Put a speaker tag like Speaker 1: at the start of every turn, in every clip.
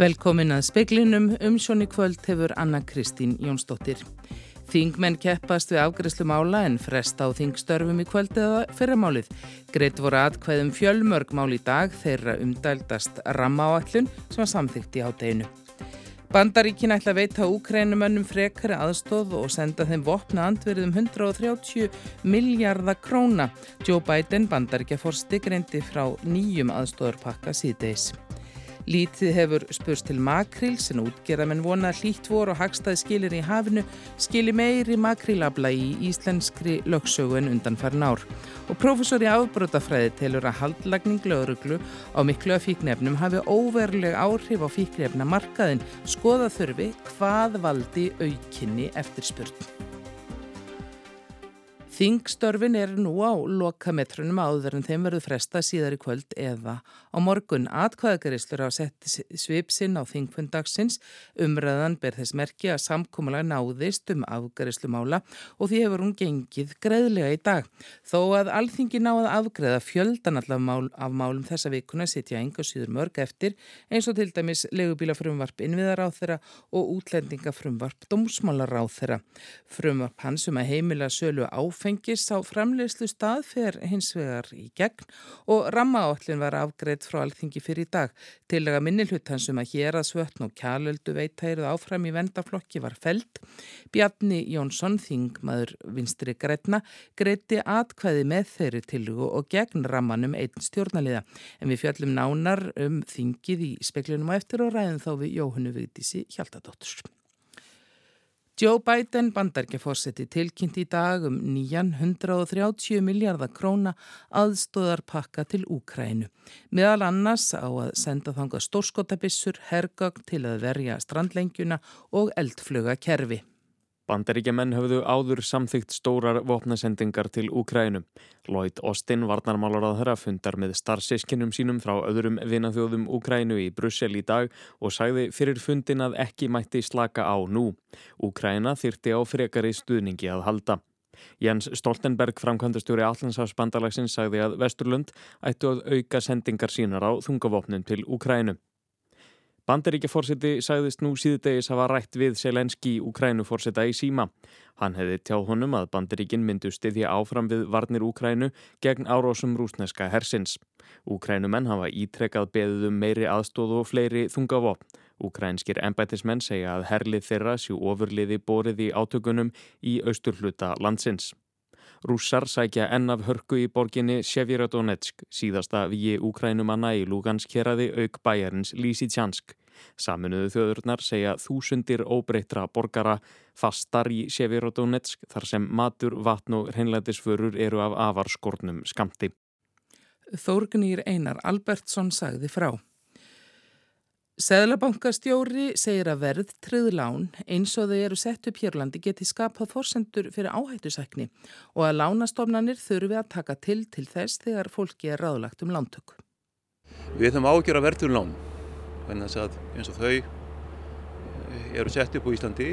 Speaker 1: Velkomin að speklinum um sjón í kvöld hefur Anna Kristín Jónsdóttir. Þingmenn keppast við afgriðslu mála en fresta á þingstörfum í kvöld eða fyrramálið. Greitt voru aðkvæðum fjölmörg mál í dag þeirra umdældast rammaáallun sem var samþygt í áteginu. Bandaríkin ætla að veita úkrænumönnum frekari aðstóð og senda þeim vopna andverðum 130 miljardar króna. Joe Biden, bandaríkjaforsti, greindi frá nýjum aðstóðarpakka síðdeis. Lítið hefur spurst til makril sem útgerðamenn vona hlýtt vor og hagstaði skilir í hafinu skili meiri makrilabla í íslenskri lögsögu en undan farin ár. Og profesor í afbrótafræði telur að haldlagning lögruglu á miklu af fíknefnum hafi óveruleg áhrif á fíknefna markaðin skoða þurfi hvað valdi aukinni eftir spurn. Þingstörfin er nú á lokametrunum áður en þeim verður fresta síðar í kvöld eða á morgun. Atkvæðagaristur á sett svipsinn á þingfundagsins umræðan ber þess merki að samkómulega náðist um afgarislumála og því hefur hún gengið greiðlega í dag. Þó að alþingi náði afgreða fjöldan allavega mál, af málum þessa vikuna sitja enga síður mörg eftir eins og til dæmis legubílafrumvarp innviðar á þeirra og útlendingafrumvarp dómsmálar á þeirra. Frumvarp hans um að heimila sölu áfeng áfengis á framlegslu stað fer hins vegar í gegn og rammaállin var afgreitt frá alþingi fyrir í dag. Til að minni hlutansum að hér að svötn og kjálöldu veittæruð áfram í vendaflokki var felt. Bjarni Jónsson, þingmaður vinstri grætna, greitti atkvæði með þeirri tilugu og gegn rammanum einn stjórnaliða. En við fjöllum nánar um þingið í speklinum og eftir og ræðum þá við Jóhannu Vigdísi Hjaltadóttur. Joe Biden bandargeforseti tilkynnt í dag um nýjan 130 miljardar króna aðstóðarpakka til Úkrænu. Meðal annars á að senda þanga stórskotabissur, hergögn til að verja strandlengjuna og eldfluga kerfi.
Speaker 2: Bandaríkjaman höfðu áður samþygt stórar vopnasendingar til Úkrænum. Lloyd Austin, varnarmálar á þeirra, fundar með starfsískinum sínum frá öðrum vinaþjóðum Úkrænu í Brussel í dag og sagði fyrir fundin að ekki mætti slaka á nú. Úkræna þyrti á frekari stuðningi að halda. Jens Stoltenberg, framkvæmdastjóri Allandsafsbandalagsins, sagði að Vesturlund ættu að auka sendingar sínar á þungavopnum til Úkrænu. Bandaríkjaforseti sagðist nú síðdegis hafa rætt við Selenski Úkrænuforseta í síma. Hann hefði tjáð honum að Bandaríkin myndu stiðja áfram við varnir Úkrænu gegn árósum rúsneska hersins. Úkrænumenn hafa ítrekkað beðuðum meiri aðstóð og fleiri þungavopn. Úkrænskir embætismenn segja að herlið þeirra sjú ofurliði borið í átökunum í austurhluta landsins. Rússar sækja enn af hörku í borginni Sjeviradonetsk, síðasta vigi Úkrænumanna í Lugansk-keraði auk bæjarins Lísitsjansk. Saminuðu þjóðurnar segja þúsundir óbreytra borgara fastar í Sjeviradonetsk þar sem matur, vatn og hreinlætisförur eru af avarskornum skamti.
Speaker 1: Þórgnýr Einar Albertsson sagði frá. Seðlabankastjóri segir að verð triðlán eins og þau eru sett upp hérlandi geti skapað fórsendur fyrir áhættusækni og að lánastofnanir þurfi að taka til til þess þegar fólki er ráðlagt um lántöku.
Speaker 3: Við ætlum ágjör að verðurlán eins og þau eh, eru sett upp á Íslandi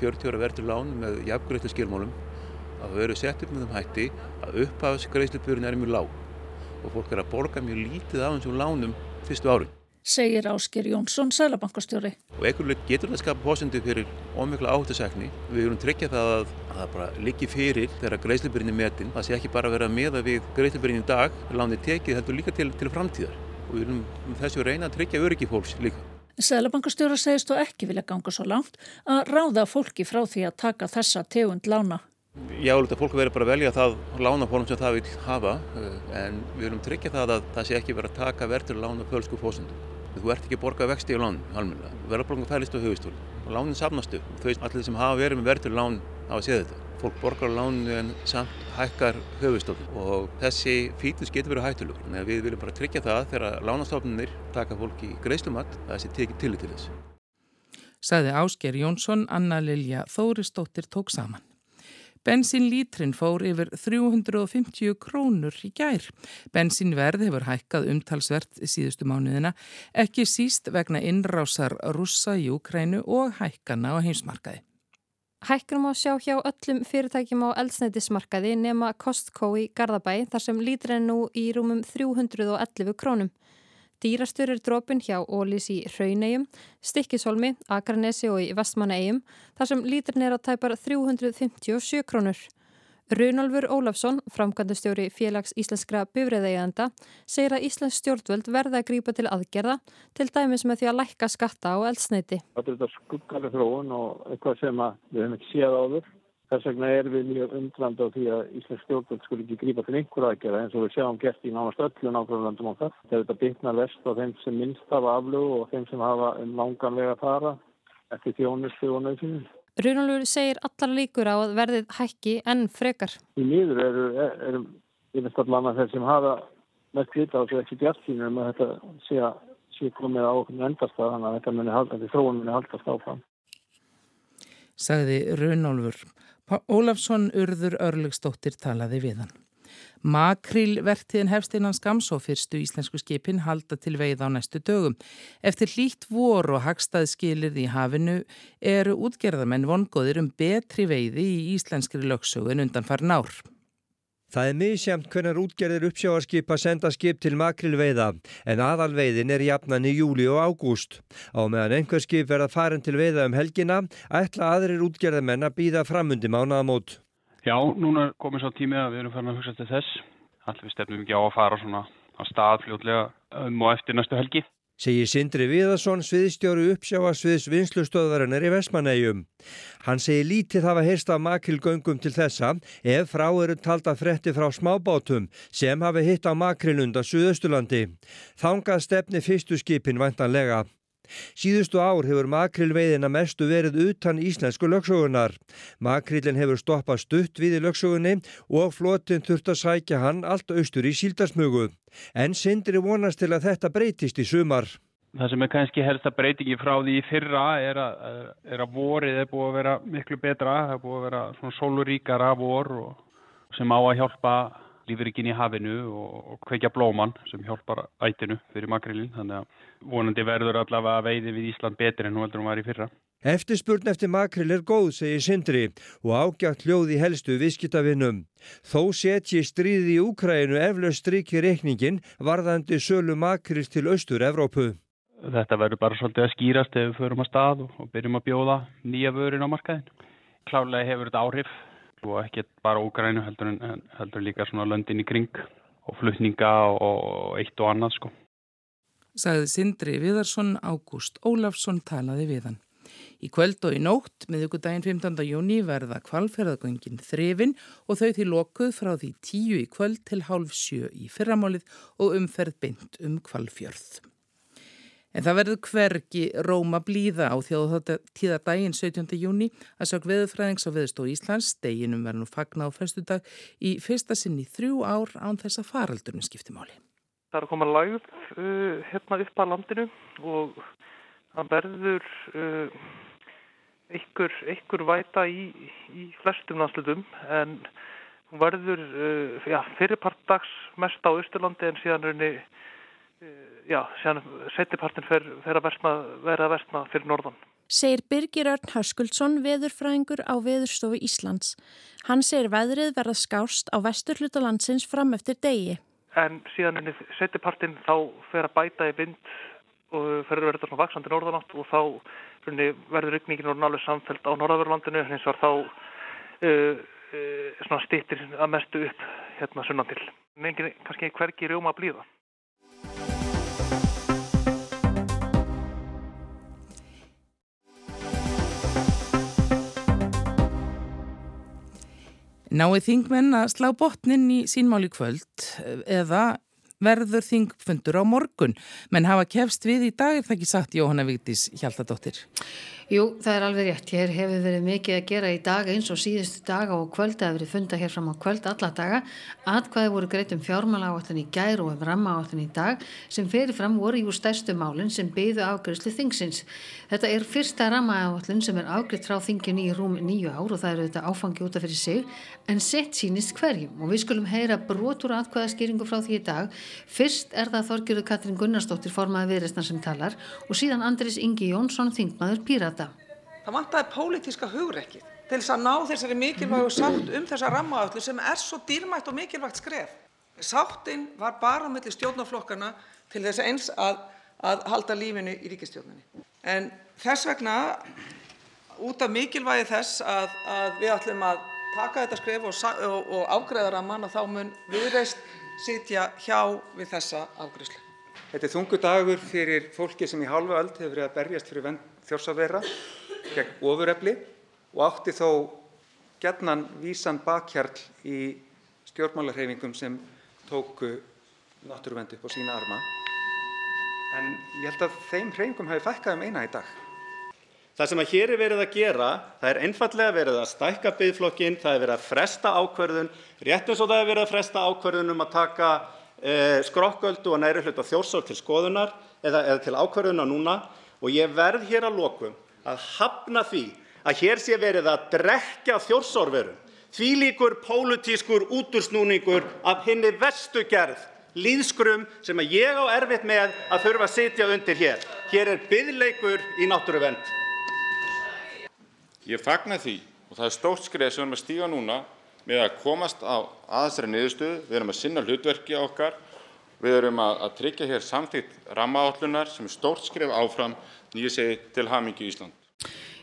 Speaker 3: 40 ára verðurlán með jafngreifta skilmálum að þau eru sett upp með þeim hætti að upphafsgreifslupurinn er mjög lág og fólk er að borga mjög lítið af þessum lánum fyrstu árin
Speaker 4: segir Ásker Jónsson, sælabankastjóri.
Speaker 3: Og einhverju getur þetta skapa pósendu fyrir ómikla áhættusækni. Við erum tryggja það að, að það bara liggi fyrir þegar greiðslubyrjinn er metin. Það sé ekki bara að vera meða við greiðslubyrjinn í dag, lánið tekið heldur líka til, til framtíðar. Og við erum þessu reyna að tryggja öryggi fólks líka.
Speaker 4: Sælabankastjóra segist þú ekki vilja ganga svo langt að ráða fólki frá því að taka þessa tegund lána.
Speaker 3: Já, þetta fólk verður bara að velja það lánafólum sem það vil hafa eh, en við erum tryggja það að það sé ekki verið að taka verður lána fölsku fósundum. Þú ert ekki að borga vexti á lán almenna. Verðarborgum fælist á höfustól lánin safnastu. Þau allir sem hafa verið með verður lán á að séð þetta. Fólk borgar lánu en samt hækkar höfustól og þessi fítus getur verið hættulegur. Við viljum bara tryggja það þegar lánastofnunir taka fólki í greiðslumatt að þessi tekið til til þess.
Speaker 1: Saði Ásker Jónsson, Anna Lilja Þóristóttir tók saman. Bensinlítrin fór yfir 350 krónur í gær. Bensinverð hefur hækkað umtalsvert síðustu mánuðina, ekki síst vegna innrásar russa í Ukrænu og hækkana á heimsmarkaði.
Speaker 5: Hækkunum á sjá hjá öllum fyrirtækjum á eldsneitismarkaði nema Costco í Garðabæ þar sem lítrin nú í rúmum 311 krónum. Dýrastur er drópin hjá Ólís í Hraunegum, Stikkisholmi, Akranesi og í Vestmannaegum þar sem líturinn er að tæpar 357 krónur. Runolfur Ólafsson, framkvæmdastjóri félags íslenskra bifræðægjanda, segir að Íslands stjórnvöld verða að grípa til aðgerða til dæmis með því að lækka skatta á eldsneiti.
Speaker 6: Þetta er skuggalega þróun og eitthvað sem við hefum ekki séð áður. Þess vegna er við mjög umdrand á því að Íslands stjórnvöld skul ekki grípa til einhver aðgerða eins og við sjáum gert í nánast öllu nákvæmlandum okkar. Þetta byggnar vest á þeim sem minnst hafa aflögu og þeim sem hafa um langanlega fara eftir þjónustu og nöðsynum.
Speaker 5: Runalur segir allar líkur á að verðið hækki enn frekar.
Speaker 6: Í miður eru, eru yfirst allan að þeir sem hafa mest vita á þessu ekki bjart sínum um að þetta sé að sé komið á okkur endast að þannig að þetta muni halda, þetta þróun muni haldast áfram.
Speaker 1: Sagði Runolfur. Ólafsson Urður Örlugsdóttir talaði við hann. Makrílvertiðin hefst innan skams og fyrstu íslensku skipin halda til veið á næstu dögum. Eftir hlýtt vor og hagstaðskilirð í hafinu eru útgerðamenn vongóðir um betri veiði í íslenskri lögsögun undan farin ár.
Speaker 7: Það er misjamt hvernig útgerðir uppsjáarskipa senda skip til makrilveiða en aðalveiðin er jafnan í júli og ágúst. Á meðan einhver skip verða farin til veiða um helgina ætla aðrir útgerðamenn að býða framundi mánaðamót.
Speaker 8: Já, núna komið svo tímið að við erum farin að hugsa til þess. Allir við stefnum ekki á að fara svona á stað fljóðlega um og eftir næstu helgi.
Speaker 7: Segir Sindri Viðarsson, sviðstjóru uppsjáa sviðs vinslustöðvarinnar í Vestmanægjum. Hann segir lítið hafa heyrst af makrilgöngum til þessa ef frá eru talda fretti frá smábátum sem hafi hitt á makrilunda Suðaustulandi. Þangað stefni fyrstu skipin vantanlega. Síðustu ár hefur makrilveiðina mestu verið utan íslensku lögsögunar. Makrillin hefur stoppað stutt við í lögsögunni og flotin þurft að sækja hann allt austur í síldarsmugu. En sindri vonast til að þetta breytist í sumar.
Speaker 8: Það sem er kannski helst að breytingi frá því fyrra er að, er að vorið er búið að vera miklu betra. Það er búið að vera svona sóluríkara vor sem á að hjálpa lífrikinn í hafinu og kveikja blóman sem hjálpar ætinu fyrir makrillin. Þannig að vonandi verður allavega veiði við Ísland betri en nú heldur hún var í fyrra.
Speaker 7: Eftirspurn eftir makrill er góð, segir Sindri, og ágjátt hljóði helstu viðskiptavinnum. Þó setji stríði í Úkrænu eflaust striki reikningin varðandi sölu makrill til Östur-Evrópu.
Speaker 8: Þetta verður bara svolítið að skýrast ef við förum að stað og byrjum að bjóða nýja vörin á markaðin. Klálega hefur þetta áhrif og ekki bara Úkrænu heldur, heldur líka svona löndin í kring og flutninga og eitt og annað sko.
Speaker 1: Sagði Sindri Viðarsson, Ágúst Ólafsson talaði við hann. Í kvöld og í nótt, miðugudaginn 15. júni, verða kvalferðagöngin þrefin og þau því lokuð frá því tíu í kvöld til hálf sjö í fyrramálið og umferð bynd um kvalfjörð. En það verður hvergi Róma blíða á þjóðtíða daginn 17. júni að sök veðurfræðings á veðustó Íslands. Deginum verður nú fagna á festudag í fyrsta sinn í þrjú ár án þess að faraldurinn skiptimáli.
Speaker 9: Það er að koma lagð uh, hérna upp að landinu og það verður uh, einhver, einhver væta í, í flestum landslutum en hún verður uh, ja, fyrirpartdags mest á Östurlandi en síðan henni já, síðan setjapartin fer, fer að versna, vera að versna fyrir norðan.
Speaker 10: Segir Birgir Örn Hörskuldsson, veðurfræðingur á Veðurstofu Íslands. Hann segir veðrið verða skást á vestur hlutalandsins fram eftir degi.
Speaker 9: En síðan henni setjapartin þá fer að bæta í vind og fer að verða svona vaksandi norðanátt og þá verður rygningin og nálega samfelt á norðavörlandinu hins var þá uh, uh, stýttir að mestu upp hérna sunnan til. Mengið kannski hvergi rjóma að blíða.
Speaker 1: Náið þingmenn að slá botnin í sínmáli kvöld eða verður þingfundur á morgun menn hafa kefst við í dag er það ekki sagt Jóhanna Vigdís Hjaltadóttir
Speaker 11: Jú, það er alveg rétt. Hér hefur verið mikið að gera í dag eins og síðustu daga og kvöld að verið funda hér fram á kvöld alla daga. Atkvæði voru greitt um fjármála áallin í gær og um ramma áallin í dag sem fyrir fram voru í úr stærstu málinn sem byðu afgriðslu þingsins. Þetta er fyrsta ramma áallin sem er afgriðt frá þingjunni í rúm nýju ár og það eru þetta áfangi útaf fyrir sig en sett sínist hverjum og við skulum heyra brotur atkvæðaskýringu frá því í dag. Fyrst er það Þorgjörður Katrin Gunnarsdóttir formaði viðreistnar sem talar og síðan Andris Ingi Jónsson þingmaður Pírata.
Speaker 12: Það vantaði pólitíska hugrekkið til þess að ná þessari mikilvægu sátt um þessa rammaöllu sem er svo dýrmætt og mikilvægt skref. Sáttin var bara mellir stjórnaflokkana til þess eins að, að halda lífinu í ríkistjórninni. En þess vegna, út af mikilvægi þess að, að við ætlum að taka þetta skref og, og, og afgreða ramman að þá mun viðreist sitja hjá við þessa afgriðslu.
Speaker 13: Þetta er þungu dagur fyrir fólki sem í hálfa öld hefur verið að berjast fyrir vend þjórsávera gegn ofurefli og átti þó gætnan vísan bakhjarl í stjórnmálarheifingum sem tóku náttúruvend upp á sína arma. En ég held að þeim hreyfingum hafi fækkað um eina í dag.
Speaker 14: Það sem að hér er verið að gera, það er einfallega verið að stækka byggflokkin, það er verið að fresta ákverðun, rétt eins og það er verið að fresta ákverðun um að taka e, skrokköldu og næri hlut á þjórsál til skoðunar eða, eða til ákverðuna núna og ég verð hér að lokum að hafna því að hér sé verið að drekja þjórsárverum, því líkur pólutískur útursnúningur af henni vestu gerð, líðskrum sem að ég á erfitt með að þurfa að sitja undir hér. Hér er byðleikur í náttúruvend.
Speaker 15: Ég fagna því og það er stórt skref sem við erum að stíga núna með að komast á aðstæðri niðurstöðu, við erum að sinna hlutverki okkar, við erum að, að tryggja hér samþýtt rammaállunar sem er stórt skref áfram nýja segi til hamingi Ísland.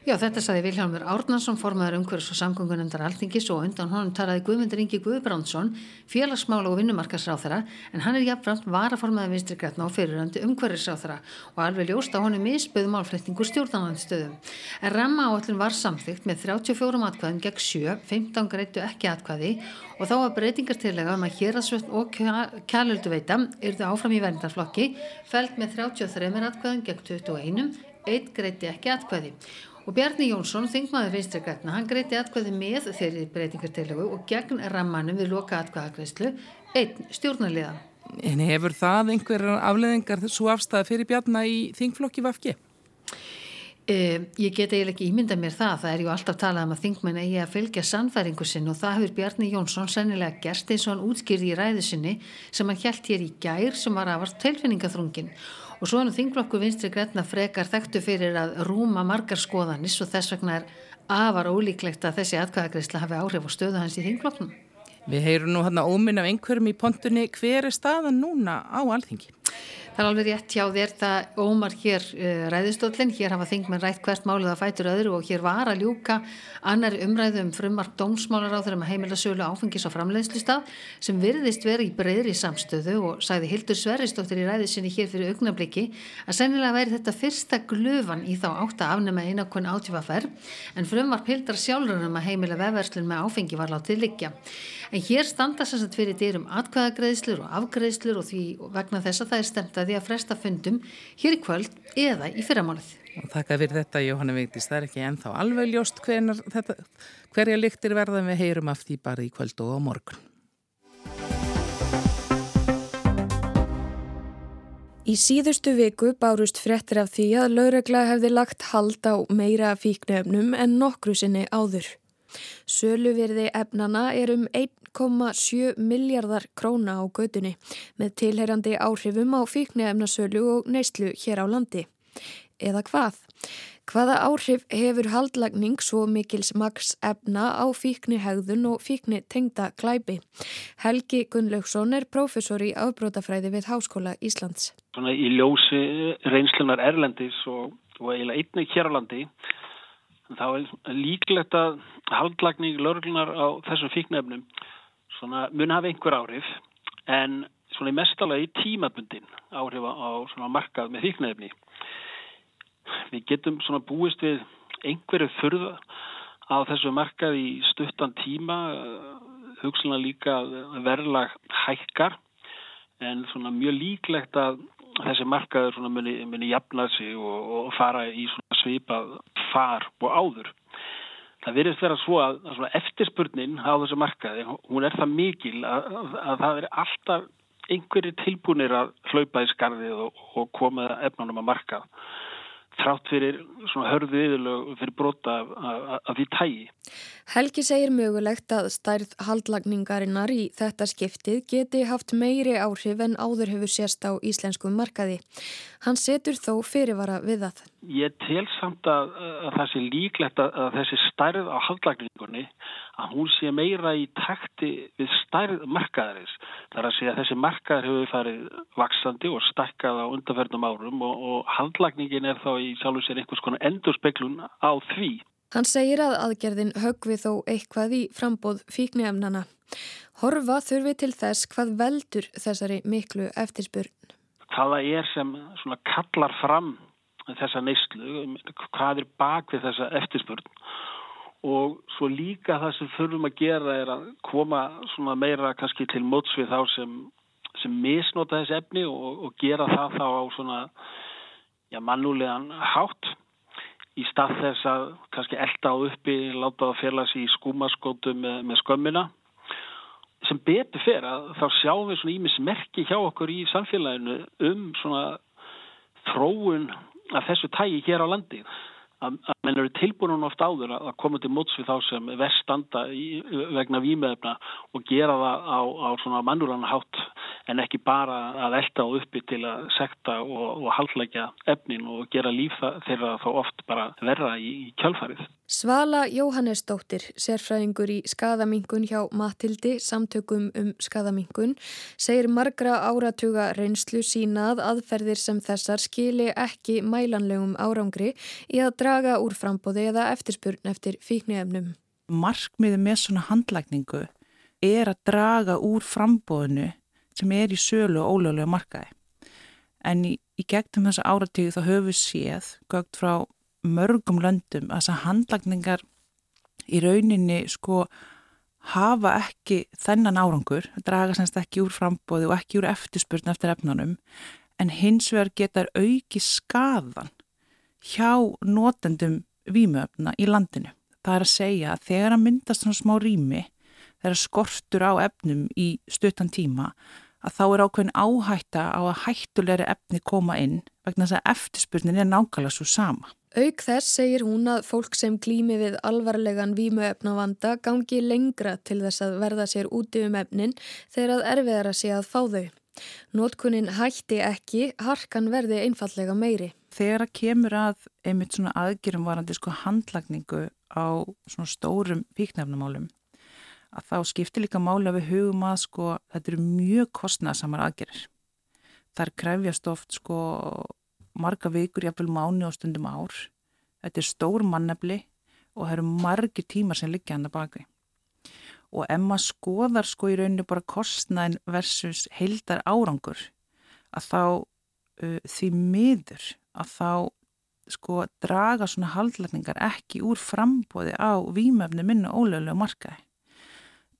Speaker 11: Já, þetta saði Vilhelmur Árnarsson, formaður umhverfis og samgöngunendar Alþingis og undan honum talaði Guðmundur Ingi Guðbrandsson, félagsmála og vinnumarkasráþara, en hann er jafnframt varaformaður vinstri grætna og fyriröndi umhverfisráþara og alveg ljóst að honum misböðu málflutningur stjórnarnanstöðum. En ramma áallin var samþygt með 34 atkvæðum gegn 7, 15 greitu ekki atkvæði og þá var breytingartillega um að héradsvöld og kjælöldu veita yrðu áfram í verndarflokki, fælt með 33 atkvæðum gegn 21, eitt greiti ekki atkvæði og Bjarni Jónsson, þingmaður vinstri græna, hann greiti atkvæði með þeirri breytingartilögu og gegn rammanum við loka atkvæðagreyslu einn stjórnarliða.
Speaker 1: En hefur það einhverjar afleðingar svo afstæða fyrir Bjarni í þingflokki Vafki?
Speaker 11: Uh, ég get eiginlega ekki ímynda mér það, það er ju alltaf talað um að þingmenn eigi að fylgja sannfæringu sinn og það hefur Bjarni Jónsson sennilega gert eins og hann útskýrði í ræðu sinni sem hann hjælt hér í gær sem var afart tilfinningaþrungin og svo er þingflokku vinstri græna frekar þekktu fyrir að rúma margar skoðanis og þess vegna er afar ólíklegt að þessi atkvæðagreysla hafi áhrif á stöðu hans í þingflokknum.
Speaker 1: Við heyrum nú hann að óminn af einhverjum í pontunni, hver er staðan núna á alþingi?
Speaker 11: Það er alveg rétt hjá þér það ómar hér uh, eh, ræðistóllin, hér hafa þingmenn rætt hvert málið að fætur öðru og hér var að ljúka annar umræðu um frumark dómsmálar á þeirra með heimila sölu áfengis og framleiðslustaf sem virðist verið í breyðri samstöðu og sagði Hildur Sverristóttir í ræðisinni hér fyrir augnabliki að sennilega væri þetta fyrsta glöfan í þá átt að afnema einakon átífaferð en frumark Hildar sjálfurinn um að heimila vefverslun með áfengi var látið liggja. En hér standa sérstaklega fyrir dyrum atkvæðagreðslur og afgreðslur og því vegna þess að það er stemt að því að fresta fundum hér í kvöld eða í fyrramálið.
Speaker 1: Þakka fyrir þetta Jóhanna Vigdís, það er ekki ennþá alveg ljóst þetta, hverja lyktir verðan við heyrum af því bara í kvöld og á morgun.
Speaker 16: Í síðustu viku bárust frettir af því að lögregla hefði lagt hald á meira fíknefnum en nokkru sinni áður. Söluverði efnana er um 1,7 miljardar króna á gödunni með tilherjandi áhrifum á fíknefnasölu og neyslu hér á landi. Eða hvað? Hvaða áhrif hefur haldlagning svo mikils maks efna á fíkni hegðun og fíkni tengda klæpi? Helgi Gunnlaugsson er profesor í afbrótafræði við Háskóla Íslands.
Speaker 17: Svona í ljósi reynslunar Erlendis og, og eiginlega einnig hér á landi þá er líklegt að haldlagning lauruglunar á þessum fíknefnum mun hafa einhver áhrif en svona í mestalagi tímabundin áhrif á markað með fíknefni. Við getum svona búist við einhverju þurða á þessu markað í stuttan tíma, hugsluna líka verðlag hækkar en svona mjög líklegt að þessi markaður muni, muni jafna sig og, og fara í svipað far og áður. Það verðist vera svo að, að eftirspurnin á þessu markaði, hún er það mikil að, að, að það er alltaf einhverju tilbúinir að hlaupa í skarðið og, og koma efnanum að markað þrátt fyrir hörðu yðurlög fyrir brota af, af, af því tægi.
Speaker 16: Helgi segir mögulegt að stærð haldlagningarinnar í þetta skiptið geti haft meiri áhrif en áður hefur sérst á íslenskum markaði. Hann setur þó fyrirvara við það.
Speaker 17: Ég tel samt að, að það sé líklegt að þessi stærð á haldlagningunni að hún sé meira í takti við stærð markaðarins. Það er að segja að þessi markaðar hefur farið vaksandi og stakkað á undanferðnum árum og, og handlagningin er þá í sjálf og sér einhvers konar endurspeglun á því.
Speaker 16: Hann segir að aðgerðin högvi þó eitthvað í frambóð fíknefnana. Horfa þurfi til þess hvað veldur þessari miklu eftirspurn.
Speaker 17: Hvaða er sem kallar fram þessa neyslu, hvað er bak við þessa eftirspurn og svo líka það sem þurfum að gera er að koma meira kannski til móts við þá sem, sem misnota þessi efni og, og gera það þá á svona já, mannulegan hátt. Í stað þess að kannski elda á uppi, láta það félags í skúmaskótu með, með skömmina. Sem betur fyrir að þá sjáum við svona ímis merki hjá okkur í samfélaginu um svona þróun af þessu tægi hér á landi að menn eru tilbúin oft áður að koma til móts við þá sem verst standa í, vegna výmöfna og gera það á, á svona mannúran hátt en ekki bara að elda og uppi til að sekta og, og haldleggja efnin og gera líf þeirra þá oft bara verra í, í kjálfarið.
Speaker 16: Svala Jóhannesdóttir, sérfræðingur í skadamingun hjá Matildi, samtökum um skadamingun, segir margra áratuga reynslu sínað aðferðir sem þessar skili ekki mælanlegum árangri í að draga úr frambóði eða eftirspurn eftir fíknefnum.
Speaker 18: Markmiði með svona handlækningu er að draga úr frambóðinu sem er í sölu og ólöglega markaði. En í, í gegnum þessa áratíðu þá höfum við séð, gögt frá mörgum löndum að þessar handlagningar í rauninni sko hafa ekki þennan árangur, draga semst ekki úr frambóði og ekki úr eftirspurn eftir efnunum, en hins vegar getar auki skadan hjá notendum výmöfna í landinu. Það er að segja að þegar að myndast svona smá rými, þegar skortur á efnum í stuttan tíma, að þá er ákveðin áhætta á að hættulegri efni koma inn vegna þess að eftirspurnin er nákvæmlega svo sama.
Speaker 16: Auk þess segir hún að fólk sem klými við alvarlegan vímuefnavanda gangi lengra til þess að verða sér úti um efnin þegar að erfiðar að sé að fá þau. Notkunin hætti ekki, harkan verði einfallega meiri.
Speaker 18: Þegar að kemur að einmitt svona aðgjörum varandi sko handlagningu á svona stórum píknefnumálum að þá skiptir líka máli að við hugum að sko þetta eru mjög kostnæðsamar aðgerir. Það er krefjast oft sko marga vikur, jáfnveil mánu og stundum ár. Þetta er stór mannefli og það eru margi tímar sem liggja hann að baki. Og ef maður skoðar sko í rauninu bara kostnæðin versus heildar árangur að þá uh, því miður að þá sko draga svona haldlætningar ekki úr frambóði á výmöfni minna ólögulega markaði.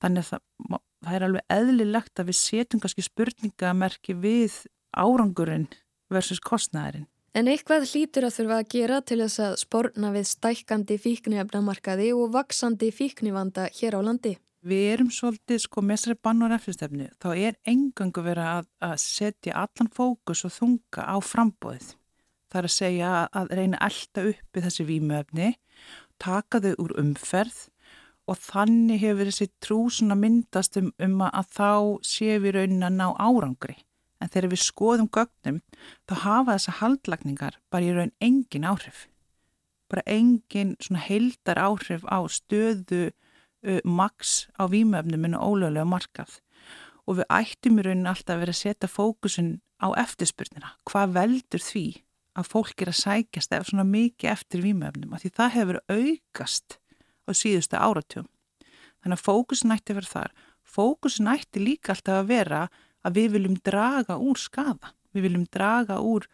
Speaker 18: Þannig að það, það er alveg eðlilegt að við setjum kannski spurningamerki við árangurinn versus kostnæðurinn.
Speaker 16: En eitthvað hlýtur að þurfa að gera til þess að spórna við stækkandi fíknefnamarkaði og vaksandi fíknivanda hér á landi.
Speaker 18: Við erum svolítið sko með þessari bann og refnstefnu. Þá er engangu verið að, að setja allan fókus og þunga á frambóðið. Það er að segja að reyna alltaf uppi þessi výmöfni, taka þau úr umferð og þannig hefur þessi trú myndast um, um að þá séum við raunin að ná árangri en þegar við skoðum gögnum þá hafa þessa haldlagningar bara í raun engin áhrif. Bara engin svona heildar áhrif á stöðu uh, maks á výmöfnuminu ólögulega markað og við ættum í raunin alltaf að vera að setja fókusin á eftirspurnina. Hvað veldur því að fólk er að sækjast ef svona mikið eftir výmöfnum því það hefur aukast á síðustu áratjum. Þannig að fókusin ætti að vera þar. Fókusin ætti líka alltaf að vera að við viljum draga úr skada. Við viljum draga úr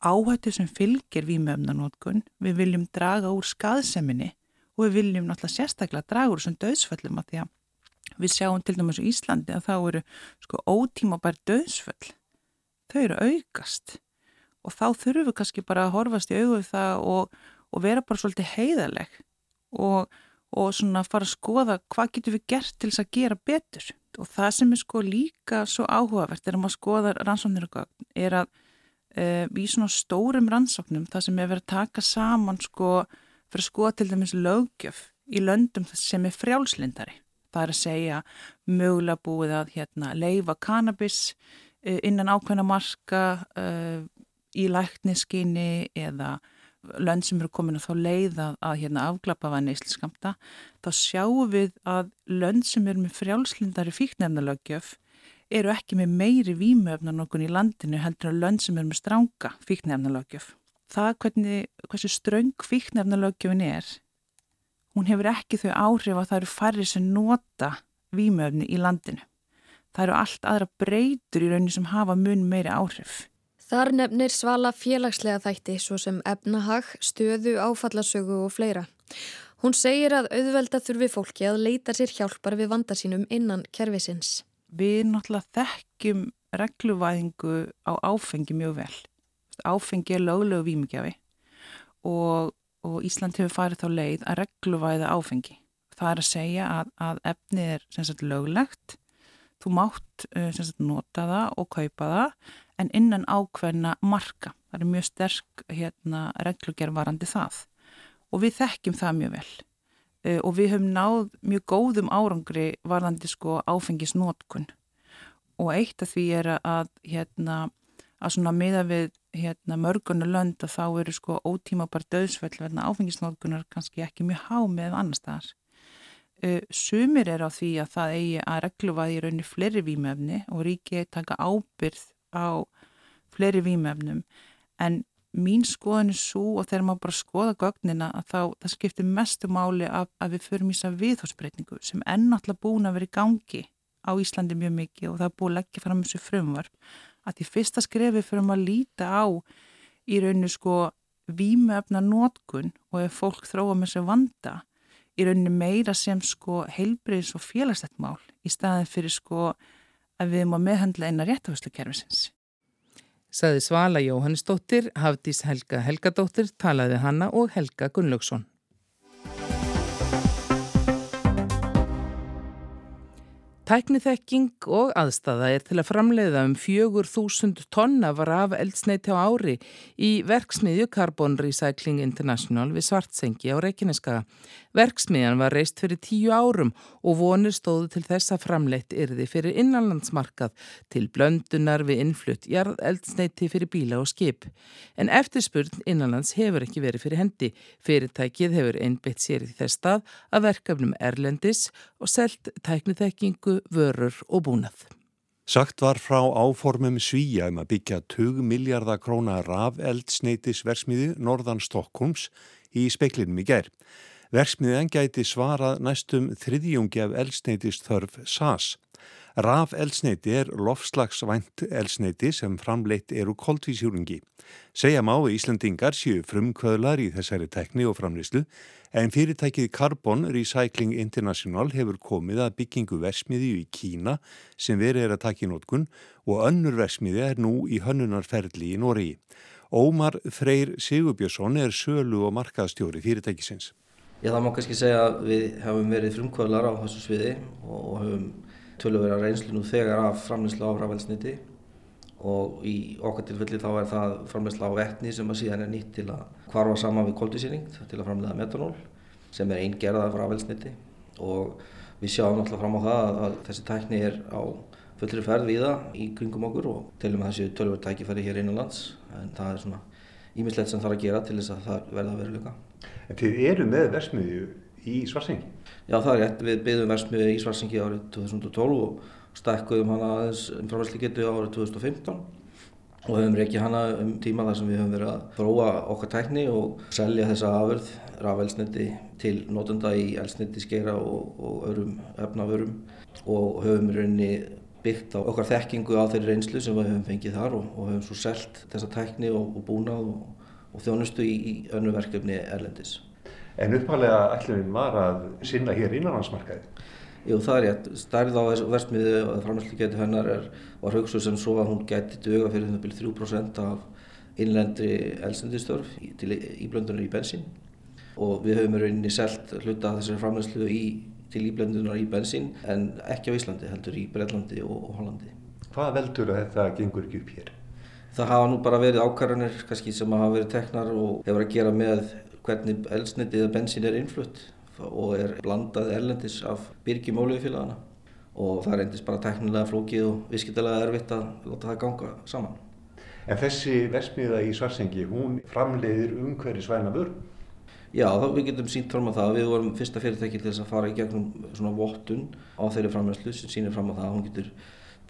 Speaker 18: áhættu sem fylgir výmöfnanótkun, við viljum draga úr skaðseminni og við viljum náttúrulega sérstaklega draga úr þessum döðsföllum að því að við sjáum til dæmis í Íslandi að þá eru sko ótímabær döðsföll. Þau eru aukast og þá þurfum við kannski bara að horfast í auðvitað það og, og vera bara svolítið heiðaleg og, og svona fara að skoða hvað getur við gert til þess að gera betur. Og það sem er sko líka svo áhugavert er að maður skoða rannsóknir gögn er að e, í svona stórum rannsóknum það sem er verið að taka saman sko fyrir að skoða til dæmis lögjöf í löndum sem er frjálslindari það er að segja mögulega búið að hérna, leifa kannabis e, innan ákveðna marka e, í lækniskinni eða lönd sem eru komin að þá leið að, hérna, afglapa var neysliskamta, þá sjáum við að lönd sem eru með frjálslindari fíknefnalögjöf eru ekki með meiri vímöfnan okkur í landinu heldur að lönd sem eru með stránga fíknefnalögjöf. Það hvernig, hversu ströng fíknefnalögjöfin er, hún hefur ekki þau áhrif að það eru færri sem nota vímöfni í landinu. Það eru allt aðra breytur í rauninu sem hafa mun meiri áhrif.
Speaker 16: Þar nefnir svala félagslega þætti svo sem efnahag, stöðu, áfallasögu og fleira. Hún segir að auðvelda þurfi fólki að leita sér hjálpar við vanda sínum innan kervisins.
Speaker 18: Við náttúrulega þekkjum regluvæðingu á áfengi mjög vel. Áfengi er löglegu výmugjafi og, og Ísland hefur farið þá leið að regluvæða áfengi. Það er að segja að, að efnið er sagt, löglegt, þú mátt uh, sagt, nota það og kaupa það en innan ákveðna marka. Það er mjög sterk hérna, reglugervarandi það og við þekkjum það mjög vel uh, og við höfum náð mjög góðum árangri varðandi sko áfengisnótkun og eitt af því er að hérna að svona miða við hérna mörgunar lönd að þá eru sko ótímabar döðsveld verðna áfengisnótkunar kannski ekki mjög há með annar staðar. Uh, sumir er á því að það eigi að regluvaði í rauninni fleiri výmefni og ríki taka ábyrð á fleiri výmefnum en mín skoðan er svo og þegar maður bara skoða gögnina að þá það skiptir mestu máli að, að við förum í þess að viðhórsbreytingu sem ennáttúrulega búin að vera í gangi á Íslandi mjög mikið og það er búin að leggja fram þessu frumvarp. Að því fyrsta skrefi fyrir að líta á í rauninu sko výmefna nótkun og ef fólk þróa með sér vanda í rauninu meira sem sko heilbriðs og félagstætt mál í staðin fyrir sko að við erum að meðhandla eina réttafæslukerfisins.
Speaker 1: Saði Svala Jóhannesdóttir, Hafdís Helga Helgadóttir, talaði hanna og Helga Gunnlaugsson. Tækniþekking og aðstæða er til að framleiða um 4.000 tonna var af eldsneiti á ári í verksmiðju Carbon Recycling International við Svartsengi á Reykjaneskaga. Verksmiðjan var reist fyrir tíu árum og vonir stóðu til þess að framleitt yrði fyrir innanlandsmarkað til blöndunar við innflutt jarð eldsneiti fyrir bíla og skip. En eftirspurn innanlands hefur ekki verið fyrir hendi. Fyrirtækið hefur einbeitt sér í þess stað að verkefnum erlendis og selt tækniþekkingu vörur og búnað.
Speaker 19: Sagt var frá áformum Svíja um að byggja 20 miljardar króna raf eldsneitisversmiði norðan Stokkums í speiklinum í gerð. Versmiðan gæti svarað næstum þriðjungi af eldsneitis þörf SAS. Raf eldsneiti er lofslagsvænt eldsneiti sem framleitt eru koldvísjúringi. Segja má að Íslandingar séu frumkvöðlar í þessari tekni og framleyslu en fyrirtækið Carbon Recycling International hefur komið að byggingu versmiði í Kína sem verið er að taka í nótkun og önnur versmiði er nú í hönnunarferðli í Nóri. Ómar Freyr Sigurbjörnsson er sölu og markaðstjóri fyrirtækisins.
Speaker 20: Já það má kannski segja að við hefum verið frumkvöðlar á þessu sviði og hefum tölurverða reynslu nú þegar af framleyslu á rafelsniti og í okkar tilfelli þá er það framleysla á vettni sem að síðan er nýtt til að kvarfa saman við koldvísýring til að framlega metanól sem er einn gerðað frá afelsniti og við sjáum náttúrulega fram á það að, að þessi tækni er á fullri ferð við það í kringum okkur og telum að þessi tölverð tækifæri hér innanlands en það er svona ímislegt sem þarf að gera til þess að það verða að vera.
Speaker 19: En þið eru með versmiðju í Svarsengi?
Speaker 20: Já það er rétt, við byggðum versmiðju í Svarsengi árið 2012 og stakkuðum hana aðeins um framværslu getu árið 2015 og höfum reykið hana um tíma þar sem við höfum verið að þróa okkar tækni og selja þessa afurð rafelsniti til nótunda í elsniti skeira og, og öðrum efnavörum og höfum rauninni byggt á okkar þekkingu á þeirri reynslu sem við höfum fengið þar og, og höfum svo selgt þessa tækni og, og búnað og þjónustu í, í önnu verkefni erlendis.
Speaker 19: En uppalega ætlunin var að sinna hér innanlandsmarkaði?
Speaker 20: Jú, það er rétt. Stærð á versmiðu og getur hennar er, var hugsuð sem svo að hún geti döga fyrir það byrju 3% af innlendri elsendistörf til íblöndunar í bensín og við höfum rauninni selt hluta þessari framherslu í, til íblöndunar í bensín en ekki á Íslandi, heldur í Breitlandi og, og Hollandi.
Speaker 19: Hvað veldur að þetta gengur ekki upp hér?
Speaker 20: Það hafa nú bara verið ákvarðanir sem hafa verið teknar og hefur að gera með hvernig elsniti eða bensín er innflutt og er blandað erlendis af byrgjum ólíufélagana og það endist bara teknilega flókið og visskitalega erfitt að láta það ganga saman.
Speaker 19: En þessi versmiða í Svarsengi, hún framleiðir umhverju svæna vörn?
Speaker 20: Já, þá við getum sínt fram á það. Við vorum fyrsta fyrirtæki til þess að fara í gegnum svona vottun á þeirri framleiðslu sem sínir fram á það. Hún getur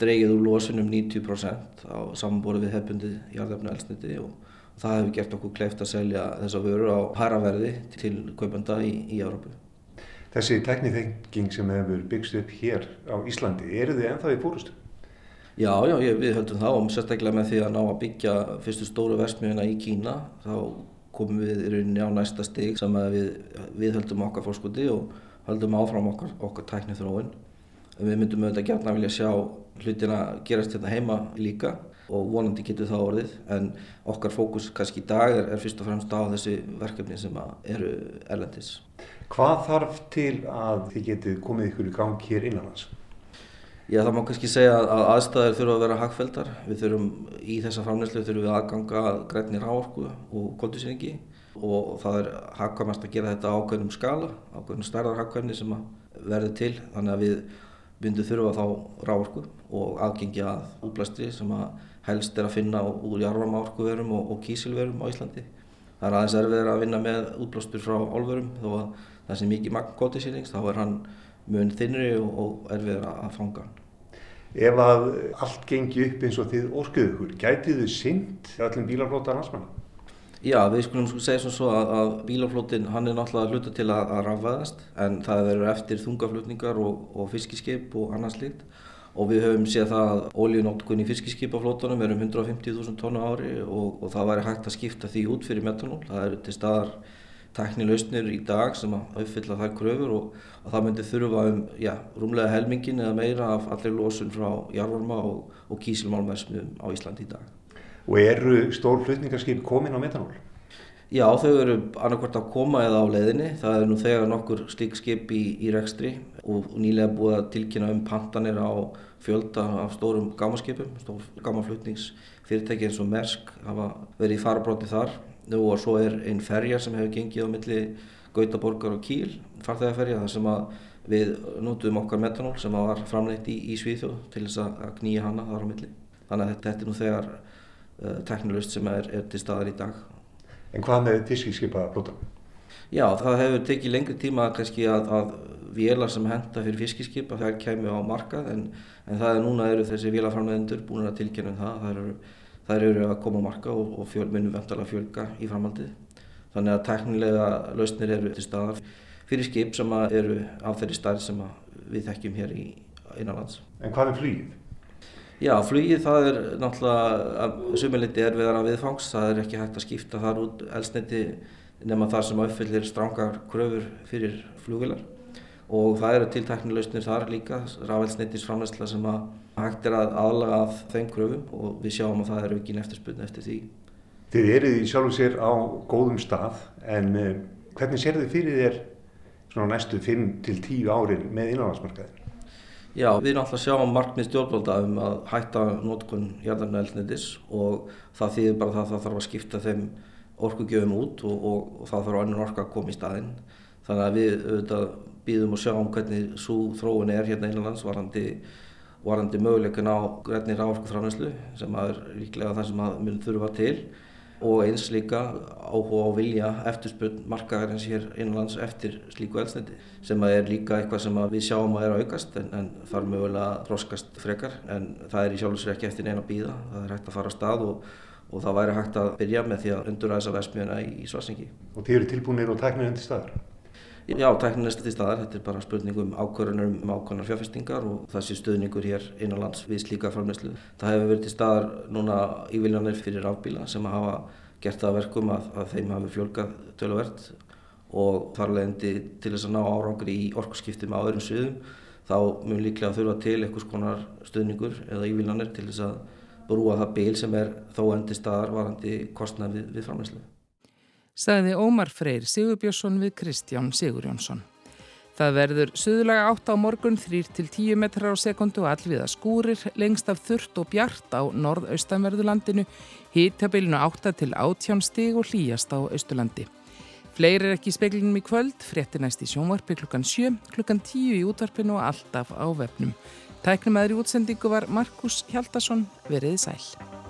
Speaker 20: dreigið úr losunum 90% á samanbóri við hefbundið jarðefna elsniti og það hefur gert okkur kleift að selja þessa vöru á haraverði til kaupanda í, í Európu.
Speaker 19: Þessi teknithenging sem hefur byggst upp hér á Íslandi, eru þið ennþá í fórustu?
Speaker 20: Já, já, við höldum það og sérstaklega með því að ná að byggja fyrstu stóru versmiðuna í Kína þá komum við í rauninni á næsta stig sem við, við höldum okkar fórskoti og höldum áfram okkar, okkar tæknið þróin. Við myndum auðvitað gætna að vilja sjá hlutina gerast hérna heima líka og vonandi getur það orðið en okkar fókus kannski í dag er, er fyrst og fremst á þessi verkefni sem eru erlendis.
Speaker 19: Hvað þarf til að þið getið komið ykkur í gang hér innanlands?
Speaker 20: Já, það má kannski segja að aðstæðir þurfa að vera hagfeldar. Við þurfum í þessa framleyslu þurfum við aðganga grænir áorku og koldusýningi og það er hagkvæmast að gera þetta ákveðnum skala, ákveðnum stærðar hagkvæmni sem verður til. Þannig að við myndum þurfa þá ráorku og aðgengja að útblæstri sem að helst er að finna úr jarfarmáorkuverum og, og kísilverum á Íslandi. Það er aðeins erfiðir að vinna með útblástur frá álverum þó að það sé mikið magn koldusýnings, þá er hann mun þinnri og, og erfiðir að fanga hann.
Speaker 19: Ef að allt gengi upp eins og þið orkuðu gætið þið synd öllum bílaflótar hansmanna?
Speaker 20: Já, við skulum segja svona svo að, að bílaflótin hann er náttúrulega hluta til að, að rafvæðast en það verður eftir þungaflutningar og, og fiskiskip og annars líkt og við höfum séð það að ólíunótkunni fiskiskipaflótunum er um 150.000 tónu ári og, og það væri hægt að skipta því út fyrir metanól. Það eru til staðar teknilausnir í dag sem að uppfylla þær kröfur og, og það myndi þurfa um já, rúmlega helmingin eða meira af allir losun frá jarvarma og, kísilmálmversmiðum á Íslandi í dag.
Speaker 19: Og eru stór flutningarskip komin á metanól?
Speaker 20: Já, þau eru annarkvært að koma eða á leiðinni. Það er nú þegar nokkur slík skip í, í rekstri og nýlega búið að tilkynna um pantanir á fjölda af stórum gámaskipum, stór gámaflutningsfyrirtæki eins og Mersk hafa verið í farabróti þar og svo er einn ferja sem hefur gengið á milli Gautaborgar og Kíl, farþegarferja þar sem við notum okkar metanól sem var framleitt í, í Svíþjóð til þess að knýja hana þar á milli. Þannig að þetta er nú þegar teknilust sem er, er til staðar í dag.
Speaker 19: En hvað með fiskiskipa blótan?
Speaker 20: Já, það hefur tekið lengri tíma kannski að, að vélar sem henda fyrir fiskiskipa þær kemur á markað en, en það er núna eru þessi vélarframlegendur búin að tilkynna um það. Það eru þær eru að koma á marka og, og fjöl, munum vantala að fjölga í framhaldið. Þannig að teknilega lausnir eru til staðar fyrir skip sem eru á þeirri stærð sem við þekkjum hér í innanlands.
Speaker 19: En hvað er flýið?
Speaker 20: Já, flýið það er náttúrulega sumiliti erfiðara viðfangs. Það er ekki hægt að skipta þar út elsniti nema það sem uppfyllir strángar kröfur fyrir flugvilar og það eru tilteknilausnir þar líka, rafelsneitis framlegsla sem að hægt er að aðlaga að þeim kröfum og við sjáum að það eru ekki neftirspunni eftir því.
Speaker 19: Þið eruð í sjálf og sér á góðum stað en uh, hvernig sér þið fyrir þér næstu 5-10 árin með innanlandsmarkaðin?
Speaker 20: Já, við erum alltaf að sjá markmið stjórnvalda um að hætta nótkunn jarðarna eldneitis og það þýðir bara það að það þarf að skipta þeim orkugjöfum út og, og, og það þarf annir orka að koma í staðinn. Þannig að við auðvitað býðum og sjáum hvernig svo þróun er hérna innanlands varandi, varandi möguleikin á grænni rávorku framherslu sem er líklega það sem mun þurfa til og eins líka áhuga á vilja eftirspunn markaðarins hér innanlands eftir slíku elsniti sem er líka eitthvað sem við sjáum að er að aukast en, en þarf mögulega að þroskast frekar en það er í sjálfsveit ekki eftir neina býða, það er hægt að fara að stað og, og það væri hægt að byrja með því að undur að vesmiðuna í, Svarsengi.
Speaker 19: Og þið eru tilbúinir og tæknir undir staðar?
Speaker 20: Já, tæknilegst til staðar, þetta er bara spurning um ákvörðunum um ákvörðunar fjárfestingar og það sé stöðningur hér innanlands við slíka framleyslu. Það hefur verið til staðar núna íviljanir fyrir rafbíla sem hafa gert það verkum að, að þeim hafi fjölgað töluvert og þarlegandi til þess að ná árangri í orkurskiptum á öðrum sviðum þá mun líklega þurfa til einhvers konar stöðningur eða íviljanir til þess að brúa það bíl sem er þó endi staðar varandi kostnað við, við framleyslu
Speaker 1: sagði Ómar Freyr Sigurbjörnsson við Kristján Sigurjónsson. Það verður suðulega átt á morgun 3-10 metrar á sekundu allviða skúrir, lengst af þurrt og bjart á norðaustanverðulandinu, hýttabilinu 8-18 stig og hlýjast á Östurlandi. Fleiri er ekki í speklinum í kvöld, frétti næst í sjónvarpi klukkan 7, klukkan 10 í útvarpinu og alltaf á vefnum. Tæknum aðri útsendingu var Markus Hjaldarsson, veriði sæl.